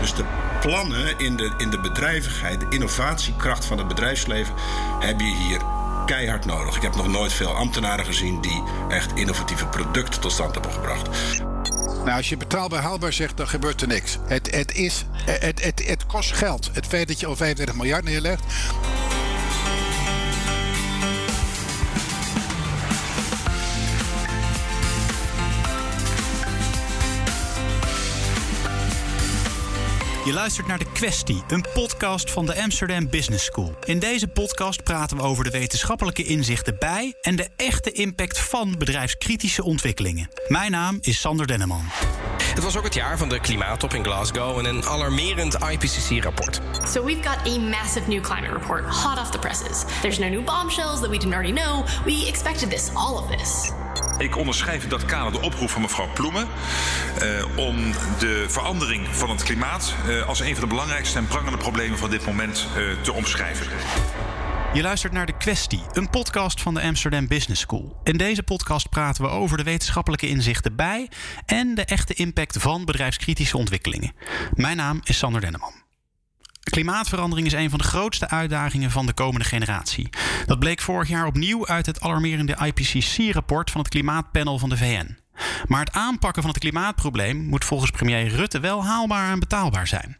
Dus de plannen in de, in de bedrijvigheid, de innovatiekracht van het bedrijfsleven, heb je hier keihard nodig. Ik heb nog nooit veel ambtenaren gezien die echt innovatieve producten tot stand hebben gebracht. Nou, als je betaalbaar haalbaar zegt, dan gebeurt er niks. Het, het, is, het, het, het kost geld. Het feit dat je al 35 miljard neerlegt. Je luistert naar De Questie, een podcast van de Amsterdam Business School. In deze podcast praten we over de wetenschappelijke inzichten bij en de echte impact van bedrijfskritische ontwikkelingen. Mijn naam is Sander Denneman. Het was ook het jaar van de klimaattop in Glasgow en een alarmerend IPCC-rapport. So we've got a massive new climate report hot off the presses. There's no new bombshells that we didn't already know. We expected this, all of this. Ik onderschrijf in dat kader de oproep van mevrouw Ploemen eh, om de verandering van het klimaat eh, als een van de belangrijkste en prangende problemen van dit moment eh, te omschrijven. Je luistert naar De Questie, een podcast van de Amsterdam Business School. In deze podcast praten we over de wetenschappelijke inzichten bij en de echte impact van bedrijfskritische ontwikkelingen. Mijn naam is Sander Denneman. Klimaatverandering is een van de grootste uitdagingen van de komende generatie. Dat bleek vorig jaar opnieuw uit het alarmerende IPCC-rapport van het Klimaatpanel van de VN. Maar het aanpakken van het klimaatprobleem moet volgens premier Rutte wel haalbaar en betaalbaar zijn.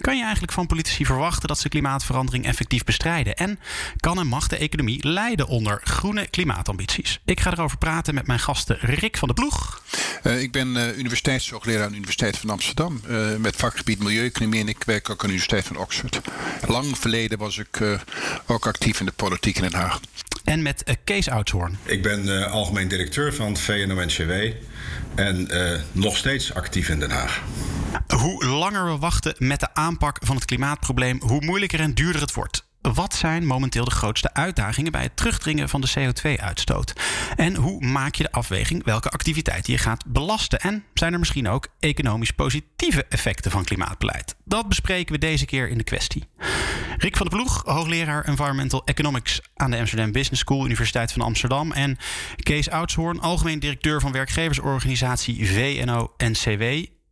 Kan je eigenlijk van politici verwachten dat ze klimaatverandering effectief bestrijden? En kan en mag de economie leiden onder groene klimaatambities? Ik ga erover praten met mijn gasten Rick van de Ploeg. Uh, ik ben uh, universiteitshoogleraar aan de Universiteit van Amsterdam. Uh, met vakgebied Milieueconomie en ik werk ook aan de Universiteit van Oxford. Lang verleden was ik ook actief in de politiek in Den Haag. En met Kees Oudshoorn. Ik ben algemeen directeur van VNO-NCW en nog steeds actief in Den Haag. Hoe langer we wachten met de aanpak van het klimaatprobleem, hoe moeilijker en duurder het wordt. Wat zijn momenteel de grootste uitdagingen bij het terugdringen van de CO2-uitstoot? En hoe maak je de afweging welke activiteiten je gaat belasten? En zijn er misschien ook economisch positieve effecten van klimaatbeleid? Dat bespreken we deze keer in de kwestie. Rick van der Ploeg, hoogleraar Environmental Economics aan de Amsterdam Business School, Universiteit van Amsterdam. En Kees Oudshoorn, algemeen directeur van werkgeversorganisatie VNO-NCW.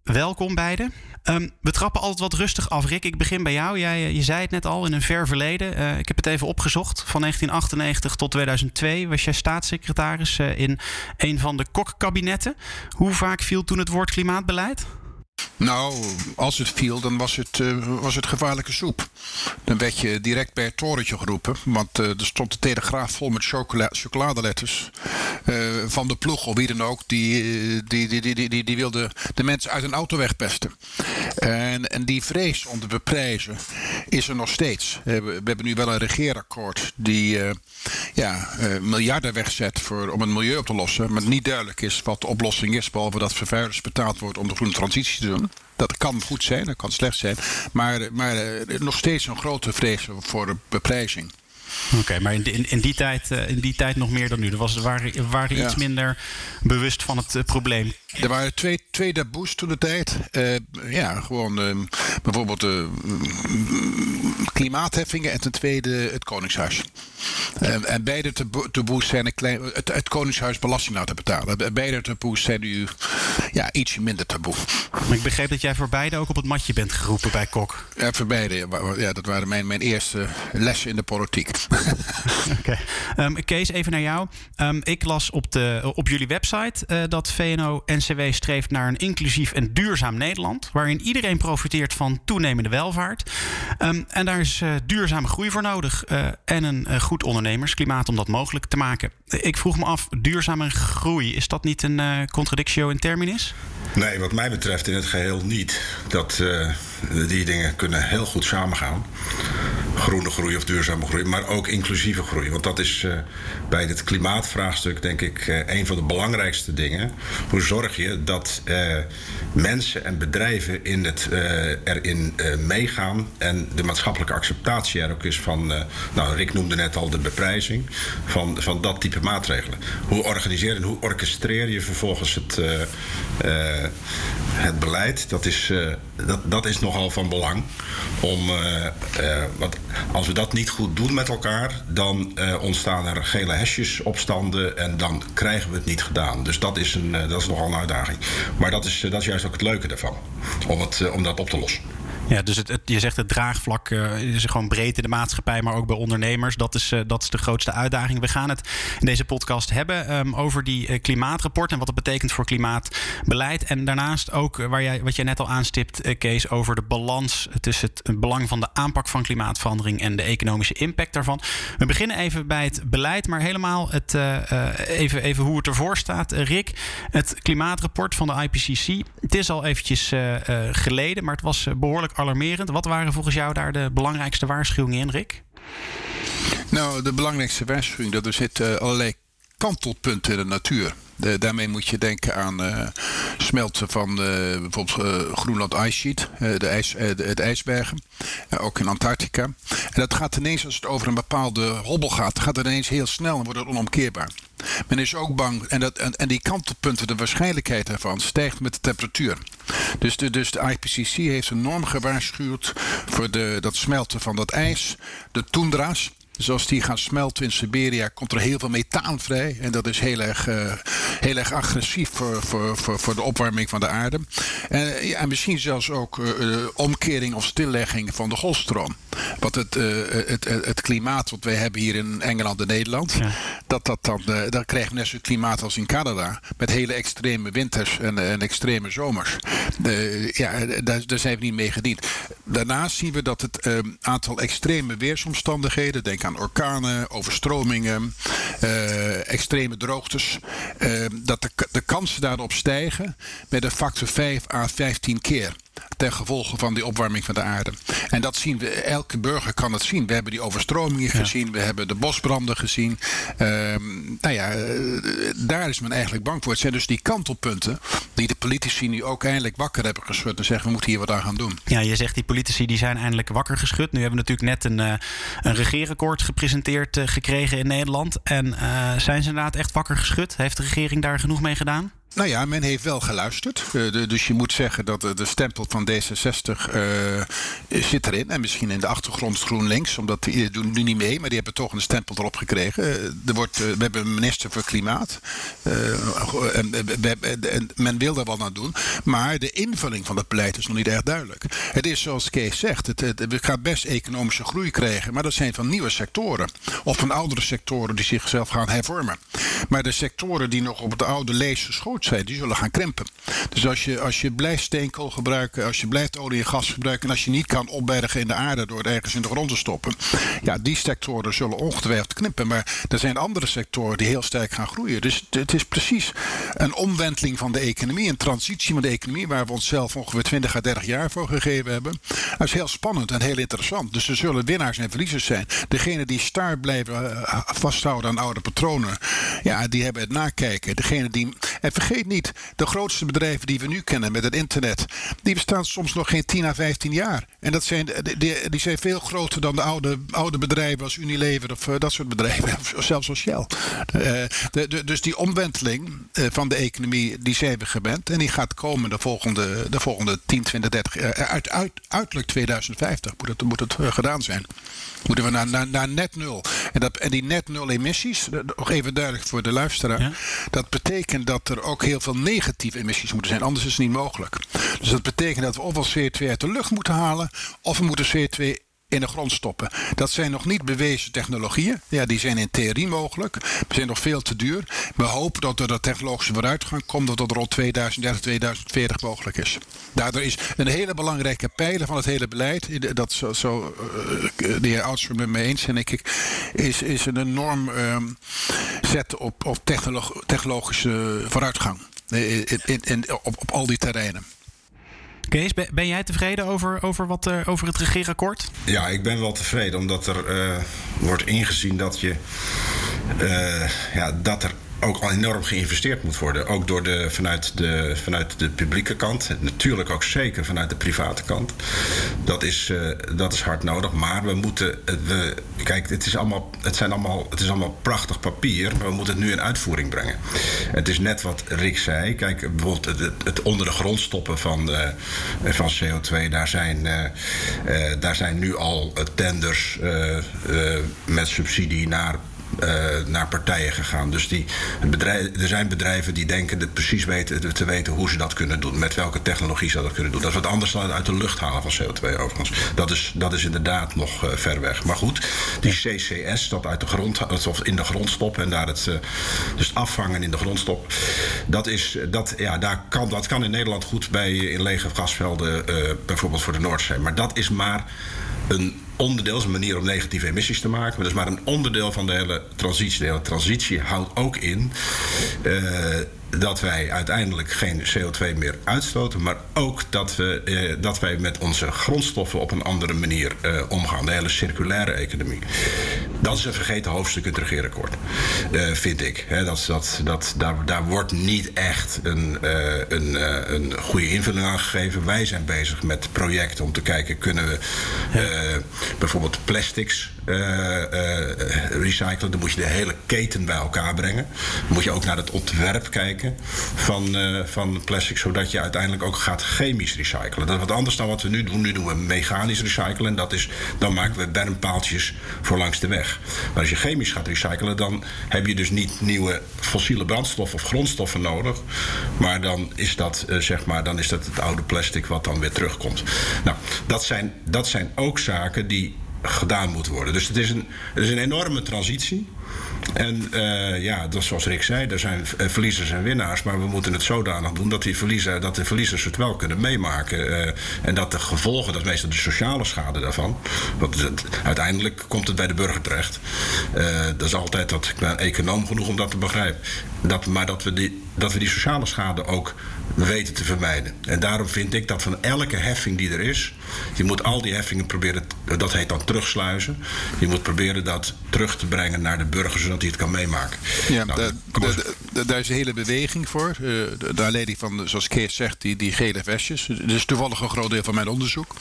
Welkom beiden. Um, we trappen altijd wat rustig af. Rick, ik begin bij jou. Jij, eh, je zei het net al, in een ver verleden. Uh, ik heb het even opgezocht. Van 1998 tot 2002 was jij staatssecretaris uh, in een van de Kok-kabinetten. Hoe vaak viel toen het woord klimaatbeleid? Nou, als het viel, dan was het, uh, was het gevaarlijke soep. Dan werd je direct bij het torentje geroepen. Want uh, er stond de telegraaf vol met chocola chocoladeletters. Uh, van de ploeg of wie dan ook. Die, die, die, die, die, die wilde de mensen uit een auto wegpesten. En, en die vrees om te beprijzen is er nog steeds. we, hebben nu wel een regeerakkoord die ja, miljarden wegzet voor, om het milieu op te lossen. Maar niet duidelijk is wat de oplossing is. Behalve dat vervuilers betaald wordt om de groene transitie te. Dat kan goed zijn, dat kan slecht zijn. Maar, maar nog steeds een grote vrees voor beprijzing. Oké, okay, maar in, in, in, die tijd, in die tijd nog meer dan nu. Er was, waren, waren ja. iets minder bewust van het uh, probleem. Er waren twee, twee taboes toen de tijd. Uh, ja, gewoon uh, bijvoorbeeld de klimaatheffingen en ten tweede het Koningshuis. En, en beide taboes zijn een klein, het, het Koningshuis belasting laten betalen. Beide taboes zijn nu ja, ietsje minder taboe. Maar ik begreep dat jij voor beide ook op het matje bent geroepen bij Kok. Ja, voor beide. Ja, dat waren mijn, mijn eerste lessen in de politiek. Oké. Okay. Um, Kees, even naar jou. Um, ik las op, de, op jullie website uh, dat VNO-NCW streeft naar een inclusief en duurzaam Nederland. Waarin iedereen profiteert van toenemende welvaart. Um, en daar is uh, duurzame groei voor nodig. Uh, en een uh, goed ondernemersklimaat om dat mogelijk te maken. Ik vroeg me af, duurzame groei, is dat niet een contradictio in terminis? Nee, wat mij betreft in het geheel niet. Dat, uh, die dingen kunnen heel goed samengaan. Groene groei of duurzame groei, maar ook inclusieve groei. Want dat is uh, bij het klimaatvraagstuk, denk ik, uh, een van de belangrijkste dingen. Hoe zorg je dat mensen en bedrijven in het, erin meegaan en de maatschappelijke acceptatie er ook is van, nou, Rick noemde net al de beprijzing van, van dat type maatregelen. Hoe organiseer en hoe orchestreer je vervolgens het het beleid, dat is, uh, dat, dat is nogal van belang. Om, uh, want als we dat niet goed doen met elkaar, dan ontstaan er gele hesjes, opstanden en dan krijgen we het niet gedaan. Dus dat is, een, dat is nogal een uitdaging. Maar dat is, dat is juist ook het leuke daarvan, om, het, om dat op te lossen. Ja, dus het, je zegt het draagvlak uh, is gewoon breed in de maatschappij, maar ook bij ondernemers. Dat is, uh, dat is de grootste uitdaging. We gaan het in deze podcast hebben um, over die uh, klimaatrapport en wat het betekent voor klimaatbeleid. En daarnaast ook waar jij, wat jij net al aanstipt, Kees, over de balans tussen het belang van de aanpak van klimaatverandering en de economische impact daarvan. We beginnen even bij het beleid, maar helemaal het, even, even hoe het ervoor staat. Rick, het klimaatrapport van de IPCC. Het is al eventjes geleden, maar het was behoorlijk alarmerend. Wat waren volgens jou daar de belangrijkste waarschuwingen in, Rick? Nou, de belangrijkste waarschuwing dat er zitten allerlei kantelpunten in de natuur. De, daarmee moet je denken aan uh, smelten van uh, bijvoorbeeld Groenland Ice Sheet, de, ijs, de, het ijsbergen, ook in Antarctica. En dat gaat ineens, als het over een bepaalde hobbel gaat, gaat het ineens heel snel en wordt het onomkeerbaar. Men is ook bang, en, dat, en, en die kantelpunten, de waarschijnlijkheid daarvan stijgt met de temperatuur. Dus de, dus de IPCC heeft een norm gewaarschuwd voor de, dat smelten van dat ijs, de toendra's. Dus als die gaan smelten in Siberia, komt er heel veel methaan vrij. En dat is heel erg, uh, heel erg agressief voor, voor, voor, voor de opwarming van de aarde. En, ja, en misschien zelfs ook uh, omkering of stillegging van de golfstroom. Wat het, uh, het, het, het, klimaat wat wij hebben hier in Engeland en Nederland, ja. dat, dat dan, dan krijgen we net zo'n klimaat als in Canada. Met hele extreme winters en, en extreme zomers. ja, daar, daar zijn we niet mee gediend. Daarnaast zien we dat het aantal extreme weersomstandigheden, denk aan orkanen, overstromingen, uh, extreme droogtes. Uh, dat de, de kansen daarop stijgen met een factor 5 à 15 keer ten gevolge van die opwarming van de aarde. En dat zien we, elke burger kan het zien. We hebben die overstromingen ja. gezien, we hebben de bosbranden gezien. Um, nou ja, daar is men eigenlijk bang voor. Het zijn dus die kantelpunten die de politici nu ook eindelijk wakker hebben geschud en zeggen we moeten hier wat aan gaan doen. Ja, je zegt die politici die zijn eindelijk wakker geschud. Nu hebben we natuurlijk net een, uh, een regeerakkoord gepresenteerd uh, gekregen in Nederland. En uh, zijn ze inderdaad echt wakker geschud? Heeft de regering daar genoeg mee gedaan? Nou ja, men heeft wel geluisterd. De, dus je moet zeggen dat de, de stempel van D66 uh, zit erin. En misschien in de achtergrond GroenLinks, omdat die doen nu niet mee, maar die hebben toch een stempel erop gekregen. Er wordt, we hebben een minister voor Klimaat. En, en, men wil daar wel naar doen. Maar de invulling van het beleid is nog niet erg duidelijk. Het is zoals Kees zegt, het, het, we gaan best economische groei krijgen, maar dat zijn van nieuwe sectoren. Of van oudere sectoren die zichzelf gaan hervormen. Maar de sectoren die nog op het oude lees geschoten zijn, die zullen gaan krimpen. Dus als je, als je blijft steenkool gebruiken, als je blijft olie en gas gebruiken... en als je niet kan opbergen in de aarde door het ergens in de grond te stoppen... ja, die sectoren zullen ongetwijfeld knippen. Maar er zijn andere sectoren die heel sterk gaan groeien. Dus het is precies een omwenteling van de economie, een transitie van de economie... waar we onszelf ongeveer 20 à 30 jaar voor gegeven hebben. Dat is heel spannend en heel interessant. Dus er zullen winnaars en verliezers zijn. Degene die star blijven vasthouden aan oude patronen... ja, die hebben het nakijken. Degene die... vergeet niet, de grootste bedrijven die we nu kennen met het internet, die bestaan soms nog geen 10 à 15 jaar. En dat zijn, die, die zijn veel groter dan de oude, oude bedrijven als Unilever of uh, dat soort bedrijven, of zelfs als Shell. Uh, de, de, dus die omwenteling van de economie, die zijn we gewend. En die gaat komen de volgende, de volgende 10, 20, 30 jaar. Uit, uit, uiterlijk 2050 moet het, moet het gedaan zijn. Moeten we naar, naar, naar net nul. En, dat, en die net nul emissies, nog even duidelijk voor de luisteraar. Ja? Dat betekent dat er ook heel veel negatieve emissies moeten zijn. Anders is het niet mogelijk. Dus dat betekent dat we ofwel CO2 uit de lucht moeten halen. of we moeten CO2 in de grond stoppen. Dat zijn nog niet bewezen technologieën. Ja, die zijn in theorie mogelijk. Ze zijn nog veel te duur. We hopen dat er de technologische vooruitgang komt... dat dat rond 2030, 2040 mogelijk is. Daardoor is een hele belangrijke pijler van het hele beleid... dat zo, zo uh, de heer Oudster met me eens en ik... is, is een enorm uh, zet op, op technolog technologische vooruitgang. In, in, op, op al die terreinen. Kees, ben jij tevreden over, over, wat, uh, over het regeerakkoord? Ja, ik ben wel tevreden, omdat er uh, wordt ingezien dat, je, uh, ja, dat er ook al enorm geïnvesteerd moet worden. Ook door de, vanuit, de, vanuit de publieke kant. Natuurlijk ook zeker vanuit de private kant. Dat is, uh, dat is hard nodig. Maar we moeten. We, kijk, het is, allemaal, het, zijn allemaal, het is allemaal prachtig papier. Maar we moeten het nu in uitvoering brengen. Het is net wat Rick zei. Kijk, bijvoorbeeld het, het onder de grond stoppen van, uh, van CO2. Daar zijn, uh, daar zijn nu al tenders met subsidie naar naar partijen gegaan. Dus die, bedrijf, er zijn bedrijven die denken dat precies weten, te weten hoe ze dat kunnen doen. Met welke technologie ze dat kunnen doen. Dat is wat anders dan uit de lucht halen van CO2 overigens. Dat is, dat is inderdaad nog ver weg. Maar goed, die CCS, dat uit de grond, of in de grond stoppen en daar het, dus afvangen in de grond stoppen. Dat, is, dat, ja, daar kan, dat kan in Nederland goed bij in lege gasvelden, bijvoorbeeld voor de Noordzee. Maar dat is maar een onderdeel, is een manier om negatieve emissies te maken. Maar dat is maar een onderdeel van de hele transitie. De hele transitie houdt ook in uh, dat wij uiteindelijk geen CO2 meer uitstoten, maar ook dat, we, eh, dat wij met onze grondstoffen op een andere manier eh, omgaan. De hele circulaire economie. Dat is een vergeten hoofdstuk in het regeerakkoord, uh, vind ik. He, dat, dat, dat, daar, daar wordt niet echt een, uh, een, uh, een goede invulling aan gegeven. Wij zijn bezig met projecten om te kijken, kunnen we bijvoorbeeld plastics recyclen? Dan moet je de hele keten bij elkaar brengen. Dan moet je ook naar het ontwerp kijken van, van plastic, zodat je uiteindelijk ook gaat chemisch recyclen. Dat is wat anders dan wat we nu doen. Nu doen we mechanisch recyclen. En dat is, dan maken we bermpaaltjes voor langs de weg. Maar als je chemisch gaat recyclen, dan heb je dus niet nieuwe fossiele brandstoffen of grondstoffen nodig. Maar dan is dat, uh, zeg maar, dan is dat het oude plastic wat dan weer terugkomt. Nou, dat zijn, dat zijn ook zaken die gedaan moeten worden. Dus het is een, het is een enorme transitie. En uh, ja, dat zoals Rick zei, er zijn eh, verliezers en winnaars. Maar we moeten het zodanig doen dat, die dat de verliezers het wel kunnen meemaken. Uh, en dat de gevolgen, dat is meestal de sociale schade daarvan. Want het, uiteindelijk komt het bij de burger terecht. Dat is altijd dat, ik ben econoom genoeg om dat te begrijpen. Dat, maar dat we, die, dat we die sociale schade ook weten te vermijden. En daarom vind ik dat van elke heffing die er is, je moet al die heffingen proberen, dat heet dan terugsluizen. Je moet proberen dat terug te brengen naar de burger, zodat hij het kan meemaken. Ja, nou, daar is een hele beweging voor. Uh, de leiding van, zoals Kees zegt, die, die gele vestjes. Dat is toevallig een groot deel van mijn onderzoek.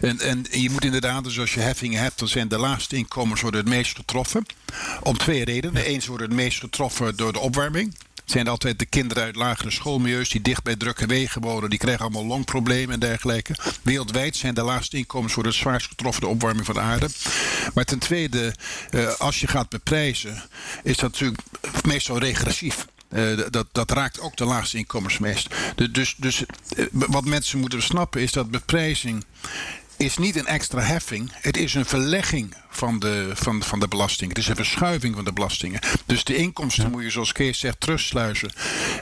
En, en je moet inderdaad, dus als je heffingen hebt, dan zijn de laagste inkomens worden het meest getroffen. Om twee redenen. Eens worden het meest getroffen door de opwarming zijn altijd de kinderen uit lagere schoolmilieus die dicht bij drukke wegen wonen. Die krijgen allemaal longproblemen en dergelijke. Wereldwijd zijn de laagste inkomens voor het zwaarst getroffen de opwarming van de aarde. Maar ten tweede, uh, als je gaat beprijzen, is dat natuurlijk meestal regressief. Uh, dat, dat raakt ook de laagste inkomens meest. Dus, dus uh, wat mensen moeten snappen is dat beprijzing is niet een extra heffing. Het is een verlegging van de, van, van de belasting. Het is een verschuiving van de belastingen. Dus de inkomsten moet je, zoals Kees zegt, terugsluizen.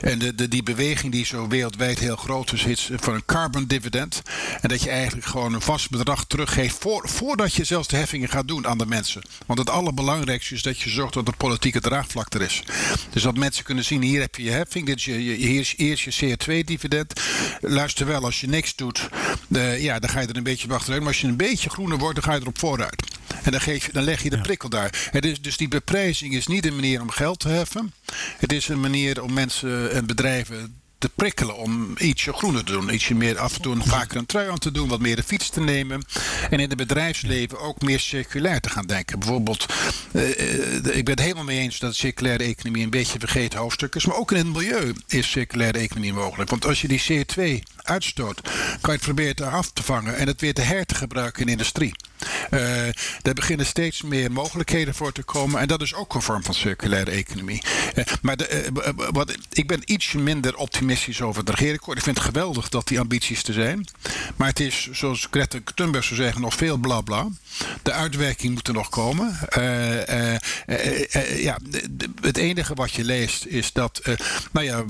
En de, de, die beweging die zo wereldwijd heel groot is, is van een carbon dividend. En dat je eigenlijk gewoon een vast bedrag teruggeeft voor, voordat je zelfs de heffingen gaat doen aan de mensen. Want het allerbelangrijkste is dat je zorgt dat de politieke draagvlak er is. Dus dat mensen kunnen zien, hier heb je je heffing, dit is je, je, hier is eerst je CO2-dividend. Luister wel, als je niks doet, uh, ja, dan ga je er een beetje achteruit. Maar als je een beetje groener wordt, dan ga je erop vooruit. En dan, geef dan leg je de prikkel daar. Het is, dus die beprijzing is niet een manier om geld te heffen. Het is een manier om mensen en bedrijven te prikkelen om ietsje groener te doen. Ietsje meer af en toe vaker een trui aan te doen, wat meer de fiets te nemen. En in het bedrijfsleven ook meer circulair te gaan denken. Bijvoorbeeld, uh, ik ben het helemaal mee eens dat circulaire economie een beetje vergeten hoofdstuk is. Maar ook in het milieu is circulaire economie mogelijk. Want als je die CO2 uitstoot, kan je het proberen af te vangen en het weer te her te gebruiken in industrie. Uh, daar beginnen steeds meer mogelijkheden voor te komen. En dat is ook een vorm van circulaire economie. Uh, maar de, uh, wat, ik ben ietsje minder optimistisch over het regeerakkoord. Ik vind het geweldig dat die ambities er zijn. Maar het is, zoals Greta Thunberg zou zeggen, nog veel bla bla. De uitwerking moet er nog komen. ja, het enige wat je leest is dat. nou ja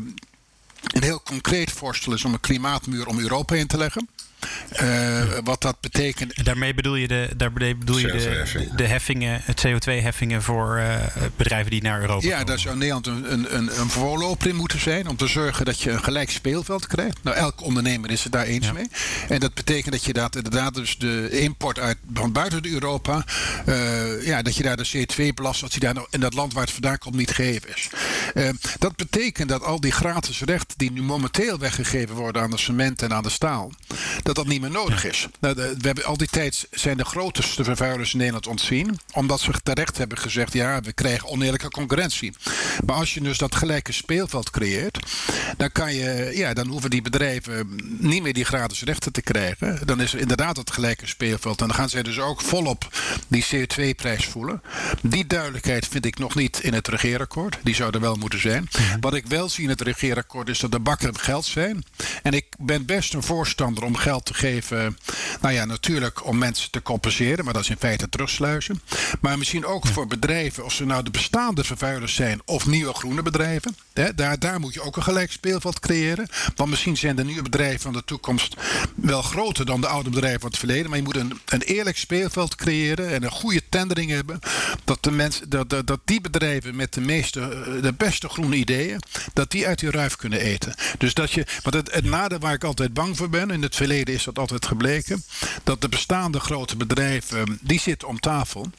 een heel concreet voorstel is om een klimaatmuur om Europa in te leggen. Uh, wat dat betekent. En daarmee bedoel je de, daarmee bedoel je de, de heffingen, het CO2-heffingen voor uh, bedrijven die naar Europa ja, komen. daar zou Nederland een, een, een, in moeten zijn om te zorgen dat je een gelijk speelveld krijgt. Nou, elk ondernemer is het daar eens ja. mee. En dat betekent dat je dat inderdaad dus de import uit van buiten Europa, uh, ja, dat je daar de CO2-belast, dat die daar nog in dat land waar het vandaan komt niet gegeven is. dat betekent dat al die gratis rechten die nu momenteel weggegeven worden aan de cement en aan de staal, dat dat niet meer nodig is. Nou, we hebben al die tijd zijn de grootste vervuilers in Nederland ontzien. Omdat ze terecht hebben gezegd, ja, we krijgen oneerlijke concurrentie. Maar als je dus dat gelijke speelveld creëert, dan, kan je, ja, dan hoeven die bedrijven niet meer die gratis rechten te krijgen. Dan is er inderdaad het gelijke speelveld. En dan gaan zij dus ook volop die CO2-prijs voelen. Die duidelijkheid vind ik nog niet in het regeerakkoord. Die zou er wel moeten zijn. Wat ik wel zie in het regeerakkoord is dat de bakken geld zijn. En ik ben best een voorstander om geld te geven. Nou ja, natuurlijk om mensen te compenseren, maar dat is in feite terugsluizen. Maar misschien ook voor bedrijven, of ze nou de bestaande vervuilers zijn of nieuwe groene bedrijven. Hè, daar, daar moet je ook een gelijk speelveld creëren. Want misschien zijn de nieuwe bedrijven van de toekomst wel groter dan de oude bedrijven van het verleden. Maar je moet een, een eerlijk speelveld creëren en een goede tendering hebben. Dat, de mensen, dat, dat, dat die bedrijven met de, meeste, eh, de beste groene ideeën, dat die uit die ruif kunnen eten. Dus dat je, want het, het nadeel waar ik altijd bang voor ben, in het verleden is dat altijd gebleken, dat de bestaande grote bedrijven, die zitten om tafel.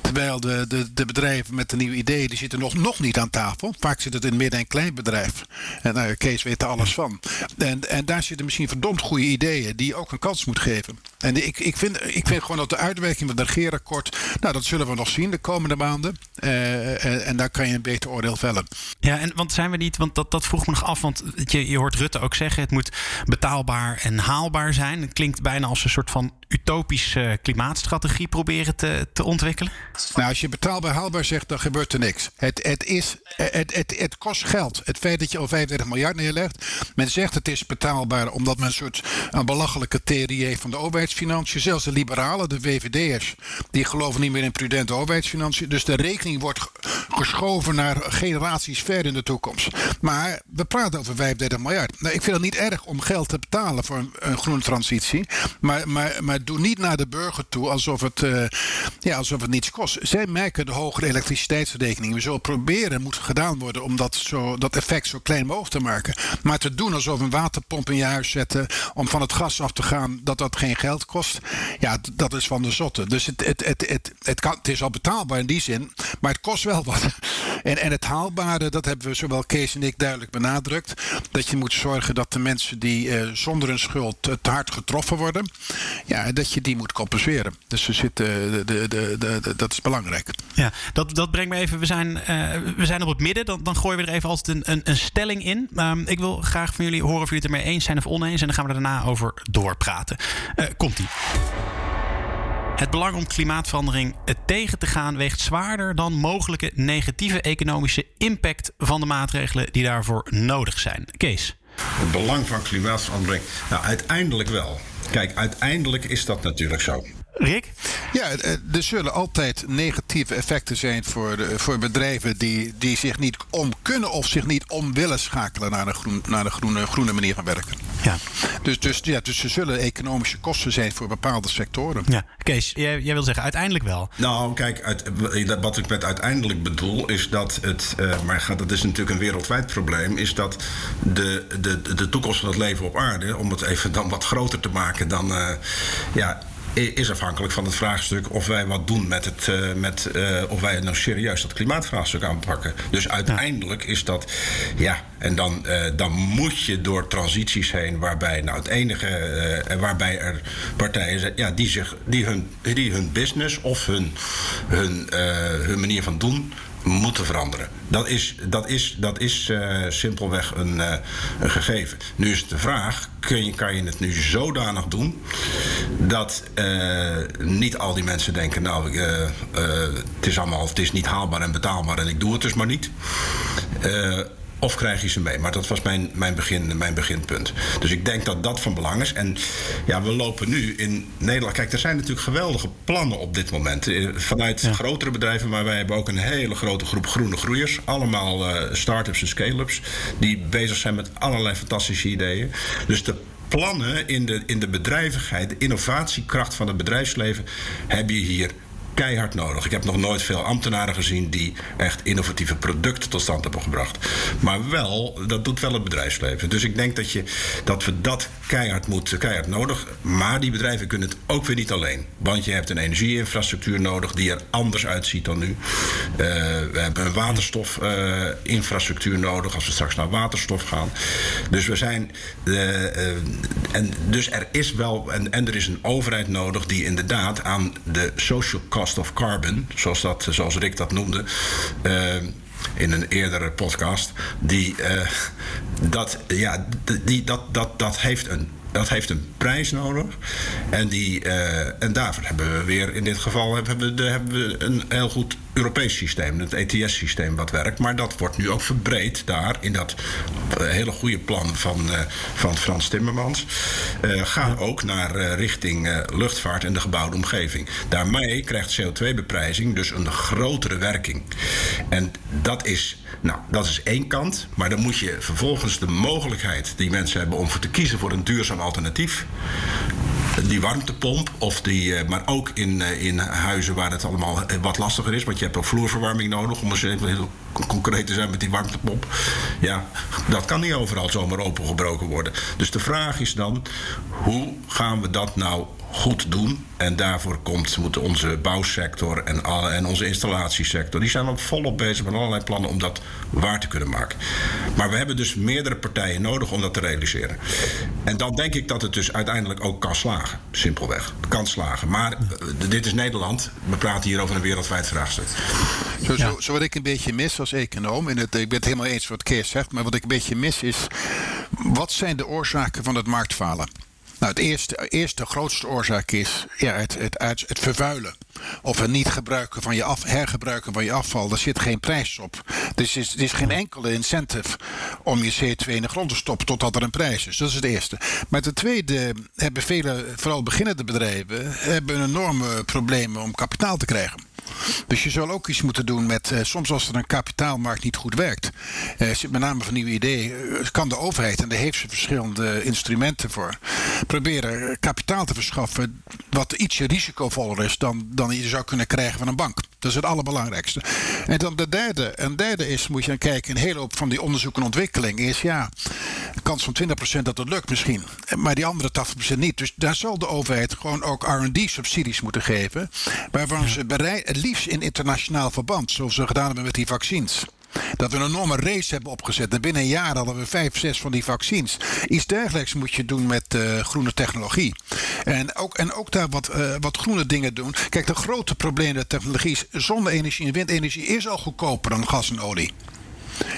Terwijl de, de, de bedrijven met de nieuwe ideeën, die zitten nog, nog niet aan tafel. Vaak zit het in midden- en klein bedrijf. En nou, Kees weet er alles van. En, en daar zitten misschien verdomd goede ideeën die je ook een kans moet geven. En ik, ik, vind, ik vind gewoon dat de uitwerking van het regeerakkoord, nou dat zullen we nog zien de komende maanden. Uh, en, en, daar kan je een beter oordeel vellen. Ja, en want zijn we niet, want dat, dat vroeg me nog af, want je, je hoort Rutte ook zeggen, het moet betaalbaar en haalbaar zijn. Het klinkt bijna als een soort van utopische klimaatstrategie proberen te, te ontwikkelen. Nou, als je betaalbaar haalbaar zegt, dan gebeurt er niks. Het, het, is, het, het, het kost geld. Het feit dat je al 35 miljard neerlegt. Men zegt het is betaalbaar omdat men een soort een belachelijke theorie heeft van de overheidsfinanciën. Zelfs de liberalen, de VVD'ers, die geloven niet meer in prudente overheidsfinanciën. Dus de rekening wordt geschoven naar generaties ver in de toekomst. Maar we praten over 35 miljard. Nou, ik vind het niet erg om geld te betalen voor een, een groene transitie. Maar, maar, maar doe niet naar de burger toe alsof het, uh, ja, alsof het niets kost. Zij merken de hogere elektriciteitsrekening. We zullen proberen, moet gedaan worden, om dat, zo, dat effect zo klein mogelijk te maken. Maar te doen alsof een waterpomp in je huis zetten om van het gas af te gaan, dat dat geen geld kost. Ja, dat is van de zotte. Dus het, het, het, het, het, kan, het is al betaalbaar in die zin, maar het kost wel wat. En, en het haalbare, dat hebben we zowel Kees en ik duidelijk benadrukt. Dat je moet zorgen dat de mensen die uh, zonder een schuld te hard getroffen worden, ja, dat je die moet compenseren. Dus we zitten, de, de, de, de, dat is belangrijk. Ja, dat, dat brengt me even. We zijn, uh, we zijn op het midden. Dan, dan gooien we er even altijd een, een, een stelling in. Um, ik wil graag van jullie horen of jullie het ermee eens zijn of oneens. En dan gaan we er daarna over doorpraten. Uh, Komt-ie. Het belang om klimaatverandering tegen te gaan weegt zwaarder dan mogelijke negatieve economische impact van de maatregelen die daarvoor nodig zijn. Kees. Het belang van klimaatverandering? Nou, uiteindelijk wel. Kijk, uiteindelijk is dat natuurlijk zo. Rick? Ja, er zullen altijd negatieve effecten zijn voor, de, voor bedrijven die, die zich niet om kunnen of zich niet om willen schakelen naar de, groen, naar de groene, groene manier van werken. Ja. Dus, dus, ja, dus er zullen economische kosten zijn voor bepaalde sectoren. Ja. Kees, jij, jij wil zeggen uiteindelijk wel. Nou, kijk, uit, wat ik met uiteindelijk bedoel is dat het, uh, maar dat is natuurlijk een wereldwijd probleem, is dat de, de, de toekomst van het leven op aarde, om het even dan wat groter te maken dan, uh, ja, is afhankelijk van het vraagstuk of wij wat doen met het. Uh, met, uh, of wij nou serieus dat klimaatvraagstuk aanpakken. Dus uiteindelijk is dat. Ja, en dan, uh, dan moet je door transities heen waarbij nou het enige. waarbij er partijen zijn ja, die, zich, die, hun, die hun business of hun, hun, hun manier van doen moeten veranderen. Dat is, dat is, dat is uh, simpelweg een, uh, een, gegeven. Nu is de vraag: kun je, kan je het nu zodanig doen dat uh, niet al die mensen denken: nou, het is allemaal, het is niet haalbaar en betaalbaar en ik doe het dus maar niet. Of krijg je ze mee? Maar dat was mijn, mijn, begin, mijn beginpunt. Dus ik denk dat dat van belang is. En ja, we lopen nu in Nederland. Kijk, er zijn natuurlijk geweldige plannen op dit moment. Eh, vanuit ja. grotere bedrijven, maar wij hebben ook een hele grote groep groene groeiers. Allemaal uh, start-ups en scale-ups. Die bezig zijn met allerlei fantastische ideeën. Dus de plannen in de, in de bedrijvigheid, de innovatiekracht van het bedrijfsleven, heb je hier keihard nodig. Ik heb nog nooit veel ambtenaren gezien die echt innovatieve producten tot stand hebben gebracht. Maar wel, dat doet wel het bedrijfsleven. Dus ik denk dat, je, dat we dat keihard moeten, keihard nodig. Maar die bedrijven kunnen het ook weer niet alleen. Want je hebt een energieinfrastructuur nodig die er anders uitziet dan nu. Uh, we hebben een waterstofinfrastructuur nodig als we straks naar waterstof gaan. Dus we zijn. Uh, en dus er is wel. En, en er is een overheid nodig die inderdaad aan de social cost of carbon, zoals, dat, zoals Rick dat noemde in een eerdere podcast. Die, uh, dat, ja, die, dat, dat, dat heeft een dat heeft een prijs nodig. En, die, uh, en daarvoor hebben we weer in dit geval hebben we, de, hebben we een heel goed Europees systeem, het ETS-systeem wat werkt. Maar dat wordt nu ook verbreed daar in dat uh, hele goede plan van, uh, van Frans Timmermans. ga ook naar richting luchtvaart en de gebouwde omgeving. Daarmee krijgt CO2-beprijzing dus een grotere werking. En dat is nou, dat is één kant. Maar dan moet je vervolgens de mogelijkheid die mensen hebben om te kiezen voor een duurzaam alternatief. Die warmtepomp, of die, maar ook in, in huizen waar het allemaal wat lastiger is. Want je hebt ook vloerverwarming nodig, om eens even heel concreet te zijn met die warmtepomp. Ja, dat kan niet overal zomaar opengebroken worden. Dus de vraag is dan, hoe gaan we dat nou goed doen. En daarvoor komt, moet onze bouwsector en, en onze installatiesector... die zijn al volop bezig met allerlei plannen om dat waar te kunnen maken. Maar we hebben dus meerdere partijen nodig om dat te realiseren. En dan denk ik dat het dus uiteindelijk ook kan slagen. Simpelweg. Het kan slagen. Maar dit is Nederland. We praten hier over een wereldwijd vraagstuk. Zo, zo, zo wat ik een beetje mis als econoom... en het, ik ben het helemaal eens wat Kees zegt... maar wat ik een beetje mis is... wat zijn de oorzaken van het marktfalen? Nou, het eerste, eerste grootste oorzaak is ja, het, het, het, vervuilen. Of het niet gebruiken van je af, hergebruiken van je afval. Daar zit geen prijs op. Dus er is, is geen enkele incentive om je CO2 in de grond te stoppen totdat er een prijs is. Dat is het eerste. Maar ten tweede hebben vele, vooral beginnende bedrijven, hebben enorme problemen om kapitaal te krijgen. Dus je zal ook iets moeten doen met, uh, soms als er een kapitaalmarkt niet goed werkt, uh, zit met name van nieuwe ideeën, uh, kan de overheid, en daar heeft ze verschillende instrumenten voor, proberen kapitaal te verschaffen wat ietsje risicovoller is dan, dan je zou kunnen krijgen van een bank. Dat is het allerbelangrijkste. En dan de derde, en derde is, moet je dan kijken, een hele hoop van die onderzoek en ontwikkeling is, ja, kans van 20% dat het lukt misschien, maar die andere 80% niet. Dus daar zal de overheid gewoon ook R&D-subsidies moeten geven, waarvan ze bereid, het in internationaal verband, zoals we gedaan hebben met die vaccins. Dat we een enorme race hebben opgezet. En binnen een jaar hadden we vijf, zes van die vaccins. Iets dergelijks moet je doen met uh, groene technologie. En ook, en ook daar wat, uh, wat groene dingen doen. Kijk, de grote probleem met technologie is... zonne-energie en windenergie is al goedkoper dan gas en olie.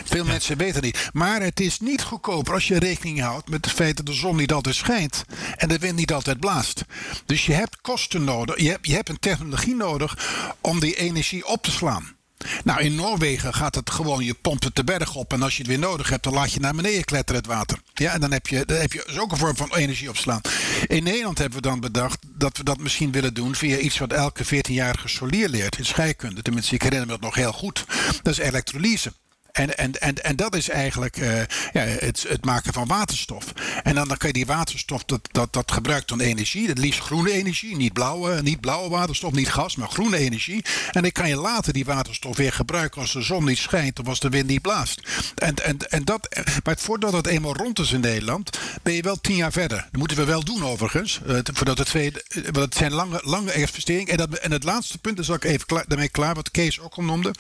Veel ja. mensen weten niet. Maar het is niet goedkoper als je rekening houdt met het feit dat de zon niet altijd schijnt en de wind niet altijd blaast. Dus je hebt kosten nodig, je hebt, je hebt een technologie nodig om die energie op te slaan. Nou, in Noorwegen gaat het gewoon, je pompt het de berg op. En als je het weer nodig hebt, dan laat je naar beneden kletteren het water. Ja, en dan heb je, dan heb je dus ook een vorm van energie opslaan. In Nederland hebben we dan bedacht dat we dat misschien willen doen via iets wat elke 14-jarige solier leert in scheikunde. Tenminste, ik herinner me dat nog heel goed. Dat is elektrolyse. En, en, en, en dat is eigenlijk uh, ja, het, het, maken van waterstof. En dan, dan kan je die waterstof, dat, dat, dat gebruikt dan energie. Het liefst groene energie. Niet blauwe, niet blauwe waterstof, niet gas, maar groene energie. En dan kan je later die waterstof weer gebruiken als de zon niet schijnt of als de wind niet blaast. En, en, en dat, maar voordat het eenmaal rond is in Nederland, ben je wel tien jaar verder. Dat moeten we wel doen overigens. Uh, voordat het tweede, want het zijn lange, lange investeringen. En, dat, en het laatste punt, is ik even daarmee klaar, wat Kees ook al noemde,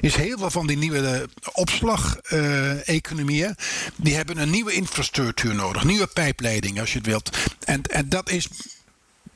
is heel veel van die nieuwe opslag-economieën, die hebben een nieuwe infrastructuur nodig. Nieuwe pijpleidingen, als je het wilt. En, en dat is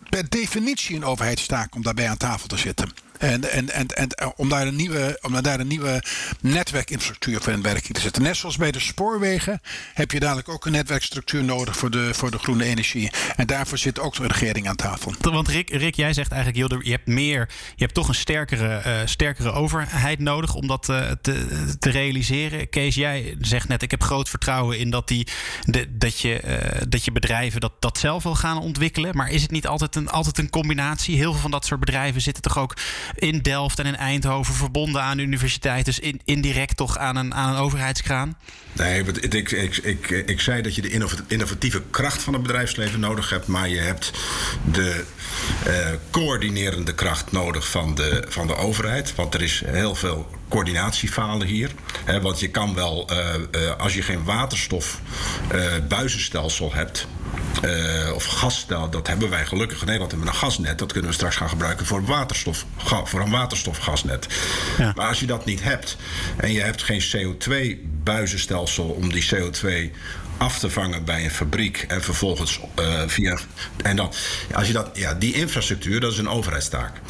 per definitie een overheidstaak om daarbij aan tafel te zitten. En, en, en, en om, daar een nieuwe, om daar een nieuwe netwerkinfrastructuur voor in werking te zetten. Net zoals bij de spoorwegen heb je dadelijk ook een netwerkstructuur nodig voor de, voor de groene energie. En daarvoor zit ook de regering aan tafel. Want Rick, Rick jij zegt eigenlijk, je hebt meer, je hebt toch een sterkere, uh, sterkere overheid nodig om dat uh, te, te realiseren. Kees, jij zegt net, ik heb groot vertrouwen in dat, die, de, dat, je, dat je bedrijven dat, dat zelf wil gaan ontwikkelen. Maar is het niet altijd een, altijd een combinatie? Heel veel van dat soort bedrijven zitten toch ook in Delft en in Eindhoven verbonden aan de universiteit. Dus in, indirect toch aan een, aan een overheidskraan? Nee, ik, ik, ik, ik, zei dat je de innovatieve kracht van het bedrijfsleven nodig hebt, maar je hebt de uh, coördinerende kracht nodig van de, van de overheid. Want er is heel veel coördinatiefalen hier. Want je kan wel, uh, uh, als je geen waterstof buizenstelsel hebt, uh, of gasstelsel, dat hebben wij gelukkig in Nederland hebben we een gasnet. Dat kunnen we straks gaan gebruiken voor, waterstof, voor een waterstofgasnet. Ja. Maar als je dat niet hebt en je hebt geen CO2-buizenstelsel om die CO2 af te vangen bij een fabriek en vervolgens uh, via. En dan, als je dat, ja, die infrastructuur, dat is een overheidstaak.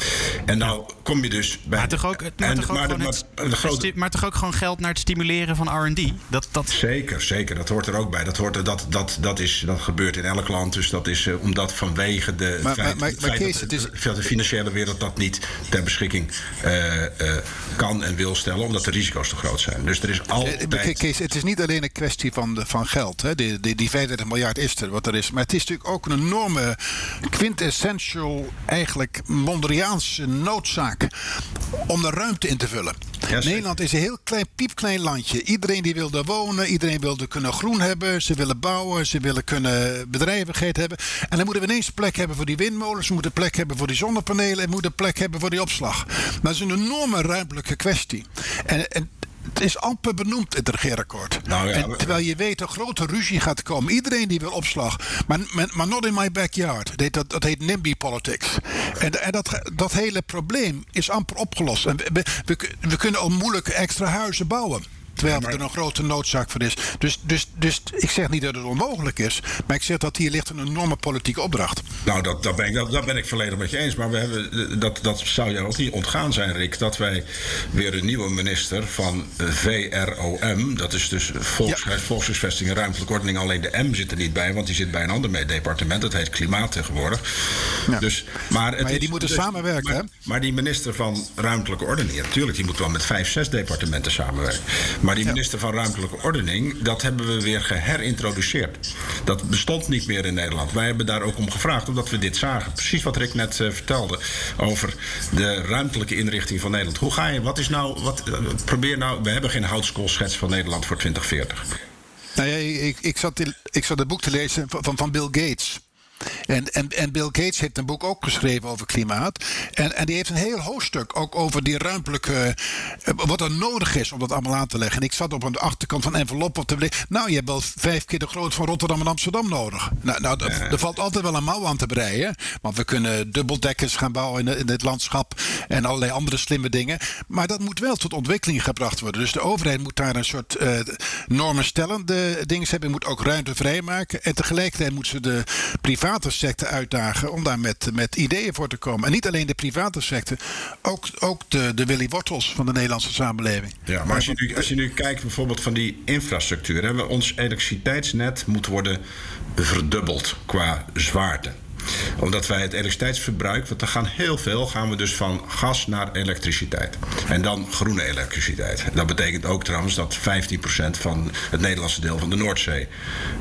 En nou kom je dus bij. Maar toch ook, maar, toch ook maar, het, de grote, maar toch ook gewoon geld naar het stimuleren van RD? Dat, dat... Zeker, zeker. Dat hoort er ook bij. Dat, hoort, dat, dat, dat, is, dat gebeurt in elk land. Dus dat is uh, omdat vanwege de. Maar, feit, maar, maar, Kees, dat, het is... de financiële wereld dat niet ter beschikking uh, kan en wil stellen, omdat de risico's te groot zijn. Dus er is altijd. Kees, het is niet alleen een kwestie van, de, van geld. Hè. Die, die, die 35 miljard is er, wat er is. Maar het is natuurlijk ook een enorme quintessential, eigenlijk Mondriaanse noodzaak om de ruimte in te vullen. Nederland is een heel klein, piepklein landje. Iedereen die wil er wonen, iedereen wil er kunnen groen hebben. Ze willen bouwen, ze willen kunnen bedrijvigheid hebben. En dan moeten we ineens plek hebben voor die windmolens. We moeten plek hebben voor die zonnepanelen. En we moeten plek hebben voor die opslag. Maar dat is een enorme ruimtelijke kwestie. En, en het is amper benoemd in het regeerakkoord. Nou ja, en terwijl je weet, een grote ruzie gaat komen. Iedereen die wil opslag. Maar, maar not in my backyard. Dat, dat, dat heet NIMBY politics. En, en dat, dat hele probleem is amper opgelost. En we, we, we kunnen al moeilijk extra huizen bouwen. Terwijl er een grote noodzaak voor is. Dus, dus, dus ik zeg niet dat het onmogelijk is. Maar ik zeg dat hier ligt een enorme politieke opdracht. Nou, dat, dat, ben, ik, dat, dat ben ik volledig met je eens. Maar we hebben, dat, dat zou je ook niet ontgaan zijn, Rick. Dat wij weer een nieuwe minister van VROM. Dat is dus Volkshuis, ja. Volkshuisvesting en Ruimtelijke Ordening. Alleen de M zit er niet bij, want die zit bij een ander departement. Dat heet Klimaat tegenwoordig. Ja. Dus, maar maar die moeten dus, samenwerken, maar, hè? Maar die minister van Ruimtelijke Ordening, natuurlijk, die moet wel met vijf, zes departementen samenwerken. Maar die minister van Ruimtelijke Ordening, dat hebben we weer geherintroduceerd. Dat bestond niet meer in Nederland. Wij hebben daar ook om gevraagd, omdat we dit zagen. Precies wat Rick net uh, vertelde over de ruimtelijke inrichting van Nederland. Hoe ga je, wat is nou, wat, uh, probeer nou, we hebben geen houtskoolschets van Nederland voor 2040. Nou ja, ik, ik, zat, ik zat het boek te lezen van, van Bill Gates. En, en, en Bill Gates heeft een boek ook geschreven over klimaat. En, en die heeft een heel hoofdstuk ook over die ruimtelijke. Eh, wat er nodig is om dat allemaal aan te leggen. En ik zat op een achterkant van envelop op te. Nou, je hebt wel vijf keer de grootte van Rotterdam en Amsterdam nodig. Nou, nou er valt altijd wel een mouw aan te breien. Want we kunnen dubbeldekkers gaan bouwen in, in het landschap. En allerlei andere slimme dingen. Maar dat moet wel tot ontwikkeling gebracht worden. Dus de overheid moet daar een soort uh, normen stellende dingen hebben. Moet ook ruimte vrijmaken. En tegelijkertijd moet ze de private sector uitdagen om daar met, met ideeën voor te komen. En niet alleen de private sector, ook, ook de, de Willy Wortels van de Nederlandse samenleving. Ja, maar als je nu, als je nu kijkt bijvoorbeeld van die infrastructuur, hebben ons elektriciteitsnet moet worden verdubbeld qua zwaarte omdat wij het elektriciteitsverbruik, want er gaan heel veel, gaan we dus van gas naar elektriciteit. En dan groene elektriciteit. Dat betekent ook trouwens dat 15% van het Nederlandse deel van de Noordzee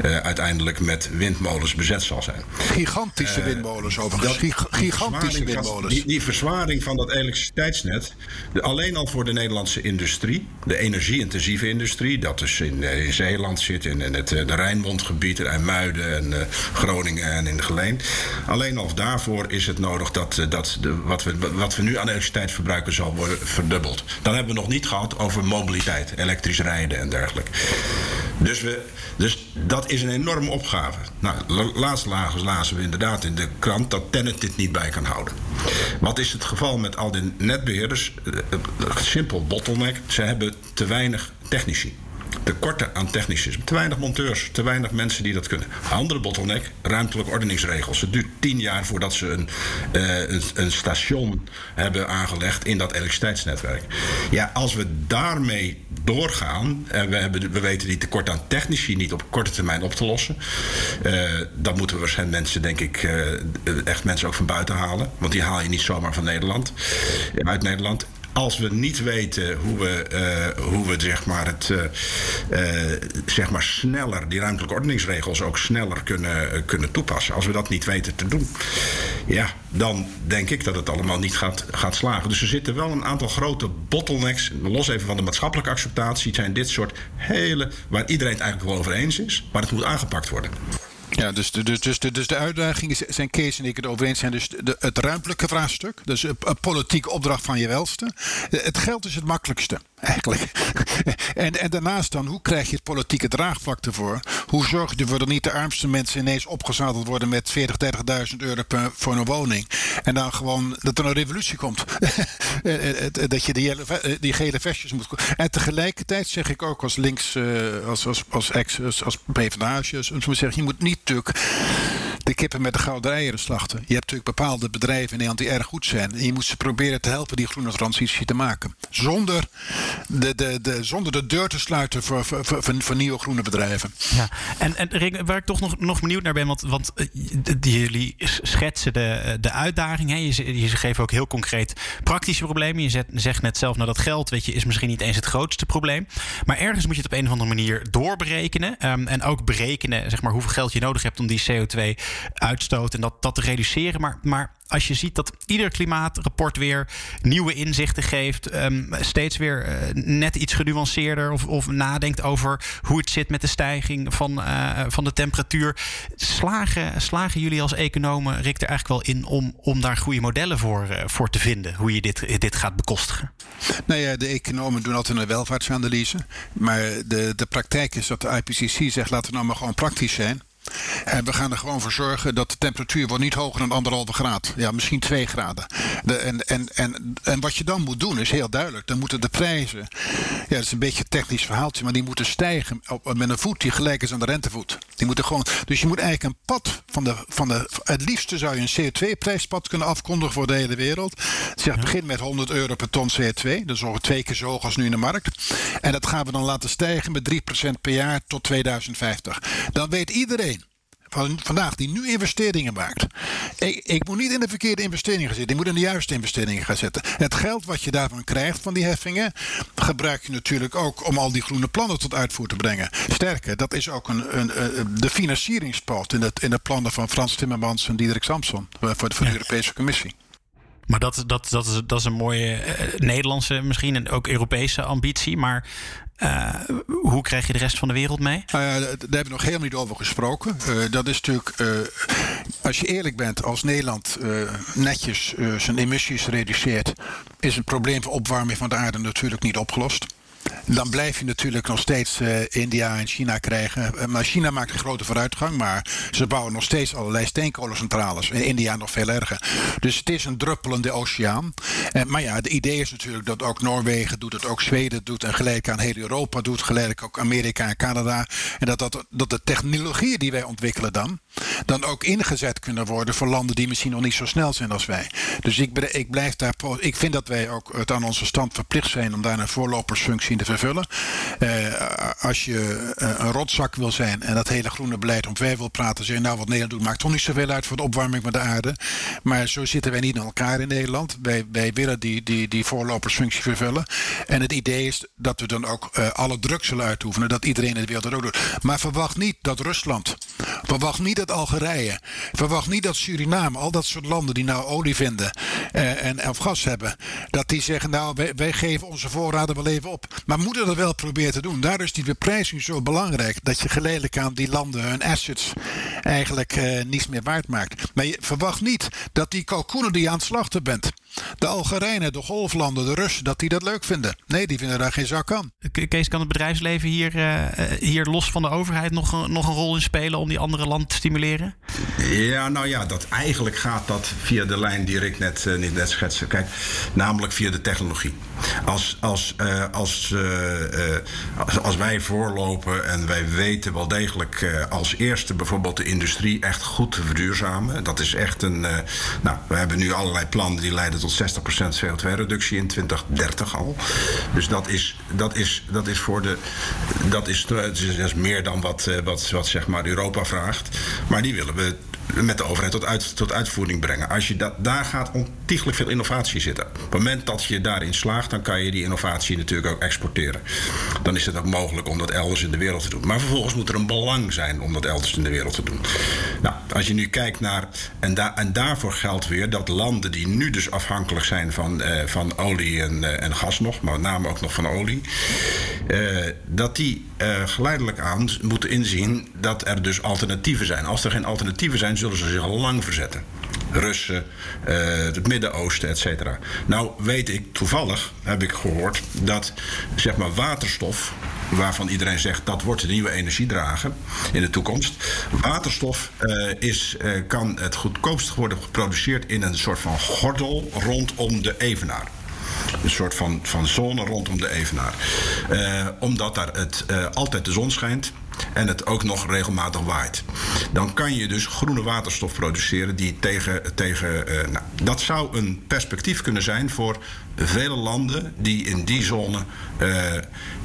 uh, uiteindelijk met windmolens bezet zal zijn. Gigantische uh, windmolens overigens. Dat, Gigantische windmolens. Die, die, verzwaring van dat elektriciteitsnet, de, alleen al voor de Nederlandse industrie, de energie-intensieve industrie, dat dus in, uh, in Zeeland zit, in, in het de Rijnmondgebied, in Muiden en Groningen en in de Geleen. Alleen al daarvoor is het nodig dat, eh, dat de, wat, we, wat we nu aan elektriciteit verbruiken zal worden verdubbeld. Dan hebben we nog niet gehad over mobiliteit, elektrisch rijden en dergelijke. Dus, we, dus dat is een enorme opgave. Nou, laatst lazen we inderdaad in de krant dat Tennet dit niet bij kan houden. Wat is het geval met al die netbeheerders? Eh, eh, simpel bottleneck. Ze hebben te weinig technici tekorten aan technici. Te weinig monteurs, te weinig mensen die dat kunnen. Andere bottleneck, ruimtelijke ordeningsregels. Het duurt tien jaar voordat ze een, uh, een, een, station hebben aangelegd in dat elektriciteitsnetwerk. Ja, als we daarmee doorgaan, en we, hebben, we weten die tekort aan technici niet op korte termijn op te lossen, uh, dan moeten we waarschijnlijk mensen, denk ik, uh, echt mensen ook van buiten halen. Want die haal je niet zomaar van Nederland, uit Nederland als we niet weten hoe we, uh, hoe we zeg maar het, uh, uh, zeg maar sneller, die ruimtelijke ordeningsregels ook sneller kunnen, kunnen toepassen. Als we dat niet weten te doen, ja, dan denk ik dat het allemaal niet gaat, gaat slagen. Dus er zitten wel een aantal grote bottlenecks. Los even van de maatschappelijke acceptatie. zijn dit soort hele. waar iedereen het eigenlijk wel over eens is. maar het moet aangepakt worden. Ja, dus de, dus, dus, dus de uitdagingen zijn Kees en ik het over eens zijn. Dus de, het ruimtelijke vraagstuk. Dus een, een politieke opdracht van je welste. Het geld is het makkelijkste, eigenlijk. en, en daarnaast dan, hoe krijg je het politieke draagvlak ervoor? Hoe zorg je ervoor dat niet de armste mensen ineens opgezadeld worden met 40, 30.000 euro voor een woning? En dan gewoon dat er een revolutie komt. dat je die, die gele vestjes moet. En tegelijkertijd zeg ik ook als links, als, als, als ex, als, als je moet niet natuurlijk de kippen met de gouden eieren slachten. Je hebt natuurlijk bepaalde bedrijven in Nederland die erg goed zijn. En je moet ze proberen te helpen die groene transitie te maken. Zonder de, de, de, zonder de deur te sluiten voor, voor, voor, nieuwe groene bedrijven. Ja, en, en waar ik toch nog, nog benieuwd naar ben, want, want eh, jullie schetsen de, de uitdaging. Hè? Je, je ook heel concreet praktische problemen. Je zegt net zelf, nou dat geld weet je, is misschien niet eens het grootste probleem. Maar ergens moet je het op een of andere manier doorberekenen. Um, en ook berekenen zeg maar, hoeveel geld je nodig hebt om die CO2-uitstoot en dat, dat te reduceren. Maar, maar als je ziet dat ieder klimaatrapport weer nieuwe inzichten geeft, um, steeds weer uh, net iets genuanceerder of, of, nadenkt over hoe het zit met de stijging van, uh, van de temperatuur. Slagen, slagen jullie als economen, Rick, er eigenlijk wel in om, om daar goede modellen voor, uh, voor te vinden, hoe je dit, dit gaat bekostigen? Nou ja, de economen doen altijd een welvaartsanalyse. Maar de, de praktijk is dat de IPCC zegt: laten we nou maar gewoon praktisch zijn. En we gaan er gewoon voor zorgen dat de temperatuur wordt niet hoger dan anderhalve graad. Ja, misschien twee graden. De, en, en, en, en wat je dan moet doen is heel duidelijk. Dan moeten de prijzen. Ja, dat is een beetje een technisch verhaaltje. Maar die moeten stijgen op, met een voet die gelijk is aan de rentevoet. Die moeten gewoon, dus je moet eigenlijk een pad van de. Van de het liefste zou je een CO2-prijspad kunnen afkondigen voor de hele wereld. Zegt, begin met 100 euro per ton CO2. Dat is ongeveer twee keer zo hoog als nu in de markt. En dat gaan we dan laten stijgen met 3% per jaar tot 2050. Dan weet iedereen van vandaag die nu investeringen maakt. Ik, ik, moet niet in de verkeerde investeringen gaan zitten. Ik moet in de juiste investeringen gaan zetten. Het geld wat je daarvan krijgt van die heffingen, gebruik je natuurlijk ook om al die groene plannen tot uitvoer te brengen. Sterker, dat is ook een, een, de financieringspoot in, het, in de plannen van Frans Timmermans en Diederik Samson voor de, voor de Europese Commissie. Maar dat, dat, dat, is, dat is een mooie uh, Nederlandse, misschien en ook Europese ambitie. Maar uh, hoe krijg je de rest van de wereld mee? Nou daar hebben we nog helemaal niet over gesproken. Uh, dat is natuurlijk, uh, als je eerlijk bent, als Nederland netjes zijn emissies reduceert, is het probleem van opwarming van de aarde natuurlijk niet opgelost. Dan blijf je natuurlijk nog steeds uh, India en China krijgen. Uh, maar China maakt een grote vooruitgang. Maar ze bouwen nog steeds allerlei steenkolencentrales. In India nog veel erger. Dus het is een druppelende oceaan. Uh, maar ja, het idee is natuurlijk dat ook Noorwegen doet het, ook Zweden doet. En gelijk aan heel Europa doet. Gelijk ook Amerika en Canada. En dat, dat, dat de technologieën die wij ontwikkelen dan. dan ook ingezet kunnen worden voor landen die misschien nog niet zo snel zijn als wij. Dus ik, ik blijf daar. Ik vind dat wij ook het aan onze stand verplicht zijn om daar een voorlopersfunctie te vervullen. Uh, als je uh, een rotzak wil zijn en dat hele groene beleid om wij wil praten, zeggen nou wat Nederland doet maakt toch niet zoveel uit voor de opwarming van de aarde. Maar zo zitten wij niet in elkaar in Nederland. Wij, wij willen die, die, die voorlopersfunctie vervullen. En het idee is dat we dan ook uh, alle druk zullen uitoefenen, dat iedereen in de wereld dat ook doet. Maar verwacht niet dat Rusland, verwacht niet dat Algerije, verwacht niet dat Suriname, al dat soort landen die nou olie vinden en of gas hebben, dat die zeggen nou wij, wij geven onze voorraden wel even op. Maar moeten dat wel proberen te doen. Daarom is die beprijzing zo belangrijk. Dat je geleidelijk aan die landen hun assets eigenlijk uh, niets meer waard maakt. Maar je verwacht niet dat die kalkoenen die je aan het slachten bent. De Algerijnen, de golflanden, de Russen, dat die dat leuk vinden. Nee, die vinden daar geen zak aan. Kees, kan het bedrijfsleven hier, uh, hier los van de overheid nog, nog een rol in spelen om die andere landen te stimuleren? Ja, nou ja, dat, eigenlijk gaat dat via de lijn die Rick net, uh, net schetste. Kijk, namelijk via de technologie. Als, als, als uh, als, als, wij voorlopen en wij weten wel degelijk uh, als eerste bijvoorbeeld de industrie echt goed te verduurzamen. Dat is echt een. Uh, nou, we hebben nu allerlei plannen die leiden tot 60% CO2-reductie in 2030 al. Dus dat is, dat is, dat is voor de. Dat is, dat is meer dan wat, wat, wat zeg maar Europa vraagt. Maar die willen we met de overheid tot, uit, tot uitvoering brengen. Als je dat, daar gaat ontiegelijk veel innovatie zitten. Op het moment dat je daarin slaagt, dan kan je die innovatie natuurlijk ook exporteren. Dan is het ook mogelijk om dat elders in de wereld te doen. Maar vervolgens moet er een belang zijn om dat elders in de wereld te doen. Nou, als je nu kijkt naar. En, en daarvoor geldt weer dat landen die nu dus afhankelijk zijn van, uh, van olie en, uh, en gas nog, maar met name ook nog van olie. Uh, dat die geleidelijk aan moeten inzien dat er dus alternatieven zijn. Als er geen alternatieven zijn, zullen ze zich al lang verzetten. Russen, het Midden-Oosten, et cetera. Nou weet ik toevallig, heb ik gehoord, dat zeg maar waterstof waarvan iedereen zegt dat wordt de nieuwe energiedrager in de toekomst. Waterstof uh, is, uh, kan het goedkoopst worden geproduceerd in een soort van gordel rondom de evenaar. Een soort van, van zone rondom de evenaar. Uh, omdat daar het, altijd de zon schijnt en het ook nog regelmatig waait. Dan kan je dus groene waterstof produceren die tegen. tegen uh, nou, dat zou een perspectief kunnen zijn voor vele landen die in die zone.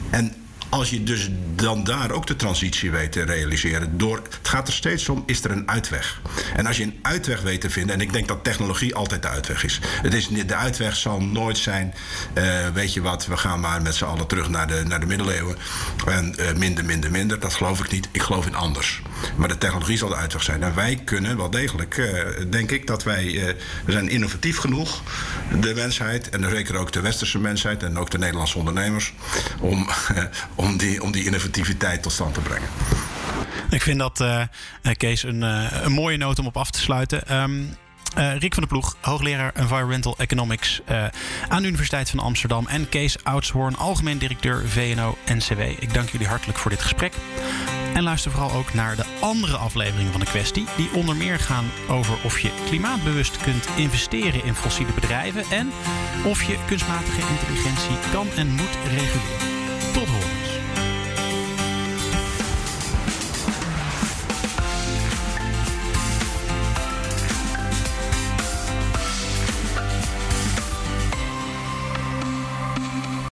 En als je dus dan daar ook de transitie weet te realiseren. Door, het gaat er steeds om, is er een uitweg? En als je een uitweg weet te vinden, en ik denk dat technologie altijd de uitweg is. Het is de uitweg zal nooit zijn, uh, weet je wat, we gaan maar met z'n allen terug naar de, naar de middeleeuwen. En uh, minder, minder, minder. Dat geloof ik niet. Ik geloof in anders. Maar de technologie zal de uitweg zijn. En wij kunnen wel degelijk, uh, denk ik, dat wij, we zijn innovatief genoeg, de mensheid, en zeker ook de westerse mensheid en ook de Nederlandse ondernemers, om, die, om die innovativiteit tot stand te brengen. Ik vind dat, uh, Kees, een, uh, een mooie noot om op af te sluiten. Um, Rick van der Ploeg, hoogleraar Environmental Economics aan de Universiteit van Amsterdam. En Kees Oudshoorn, algemeen directeur VNO-NCW. Ik dank jullie hartelijk voor dit gesprek. En luister vooral ook naar de andere afleveringen van de kwestie. Die onder meer gaan over of je klimaatbewust kunt investeren in fossiele bedrijven. En of je kunstmatige intelligentie kan en moet reguleren.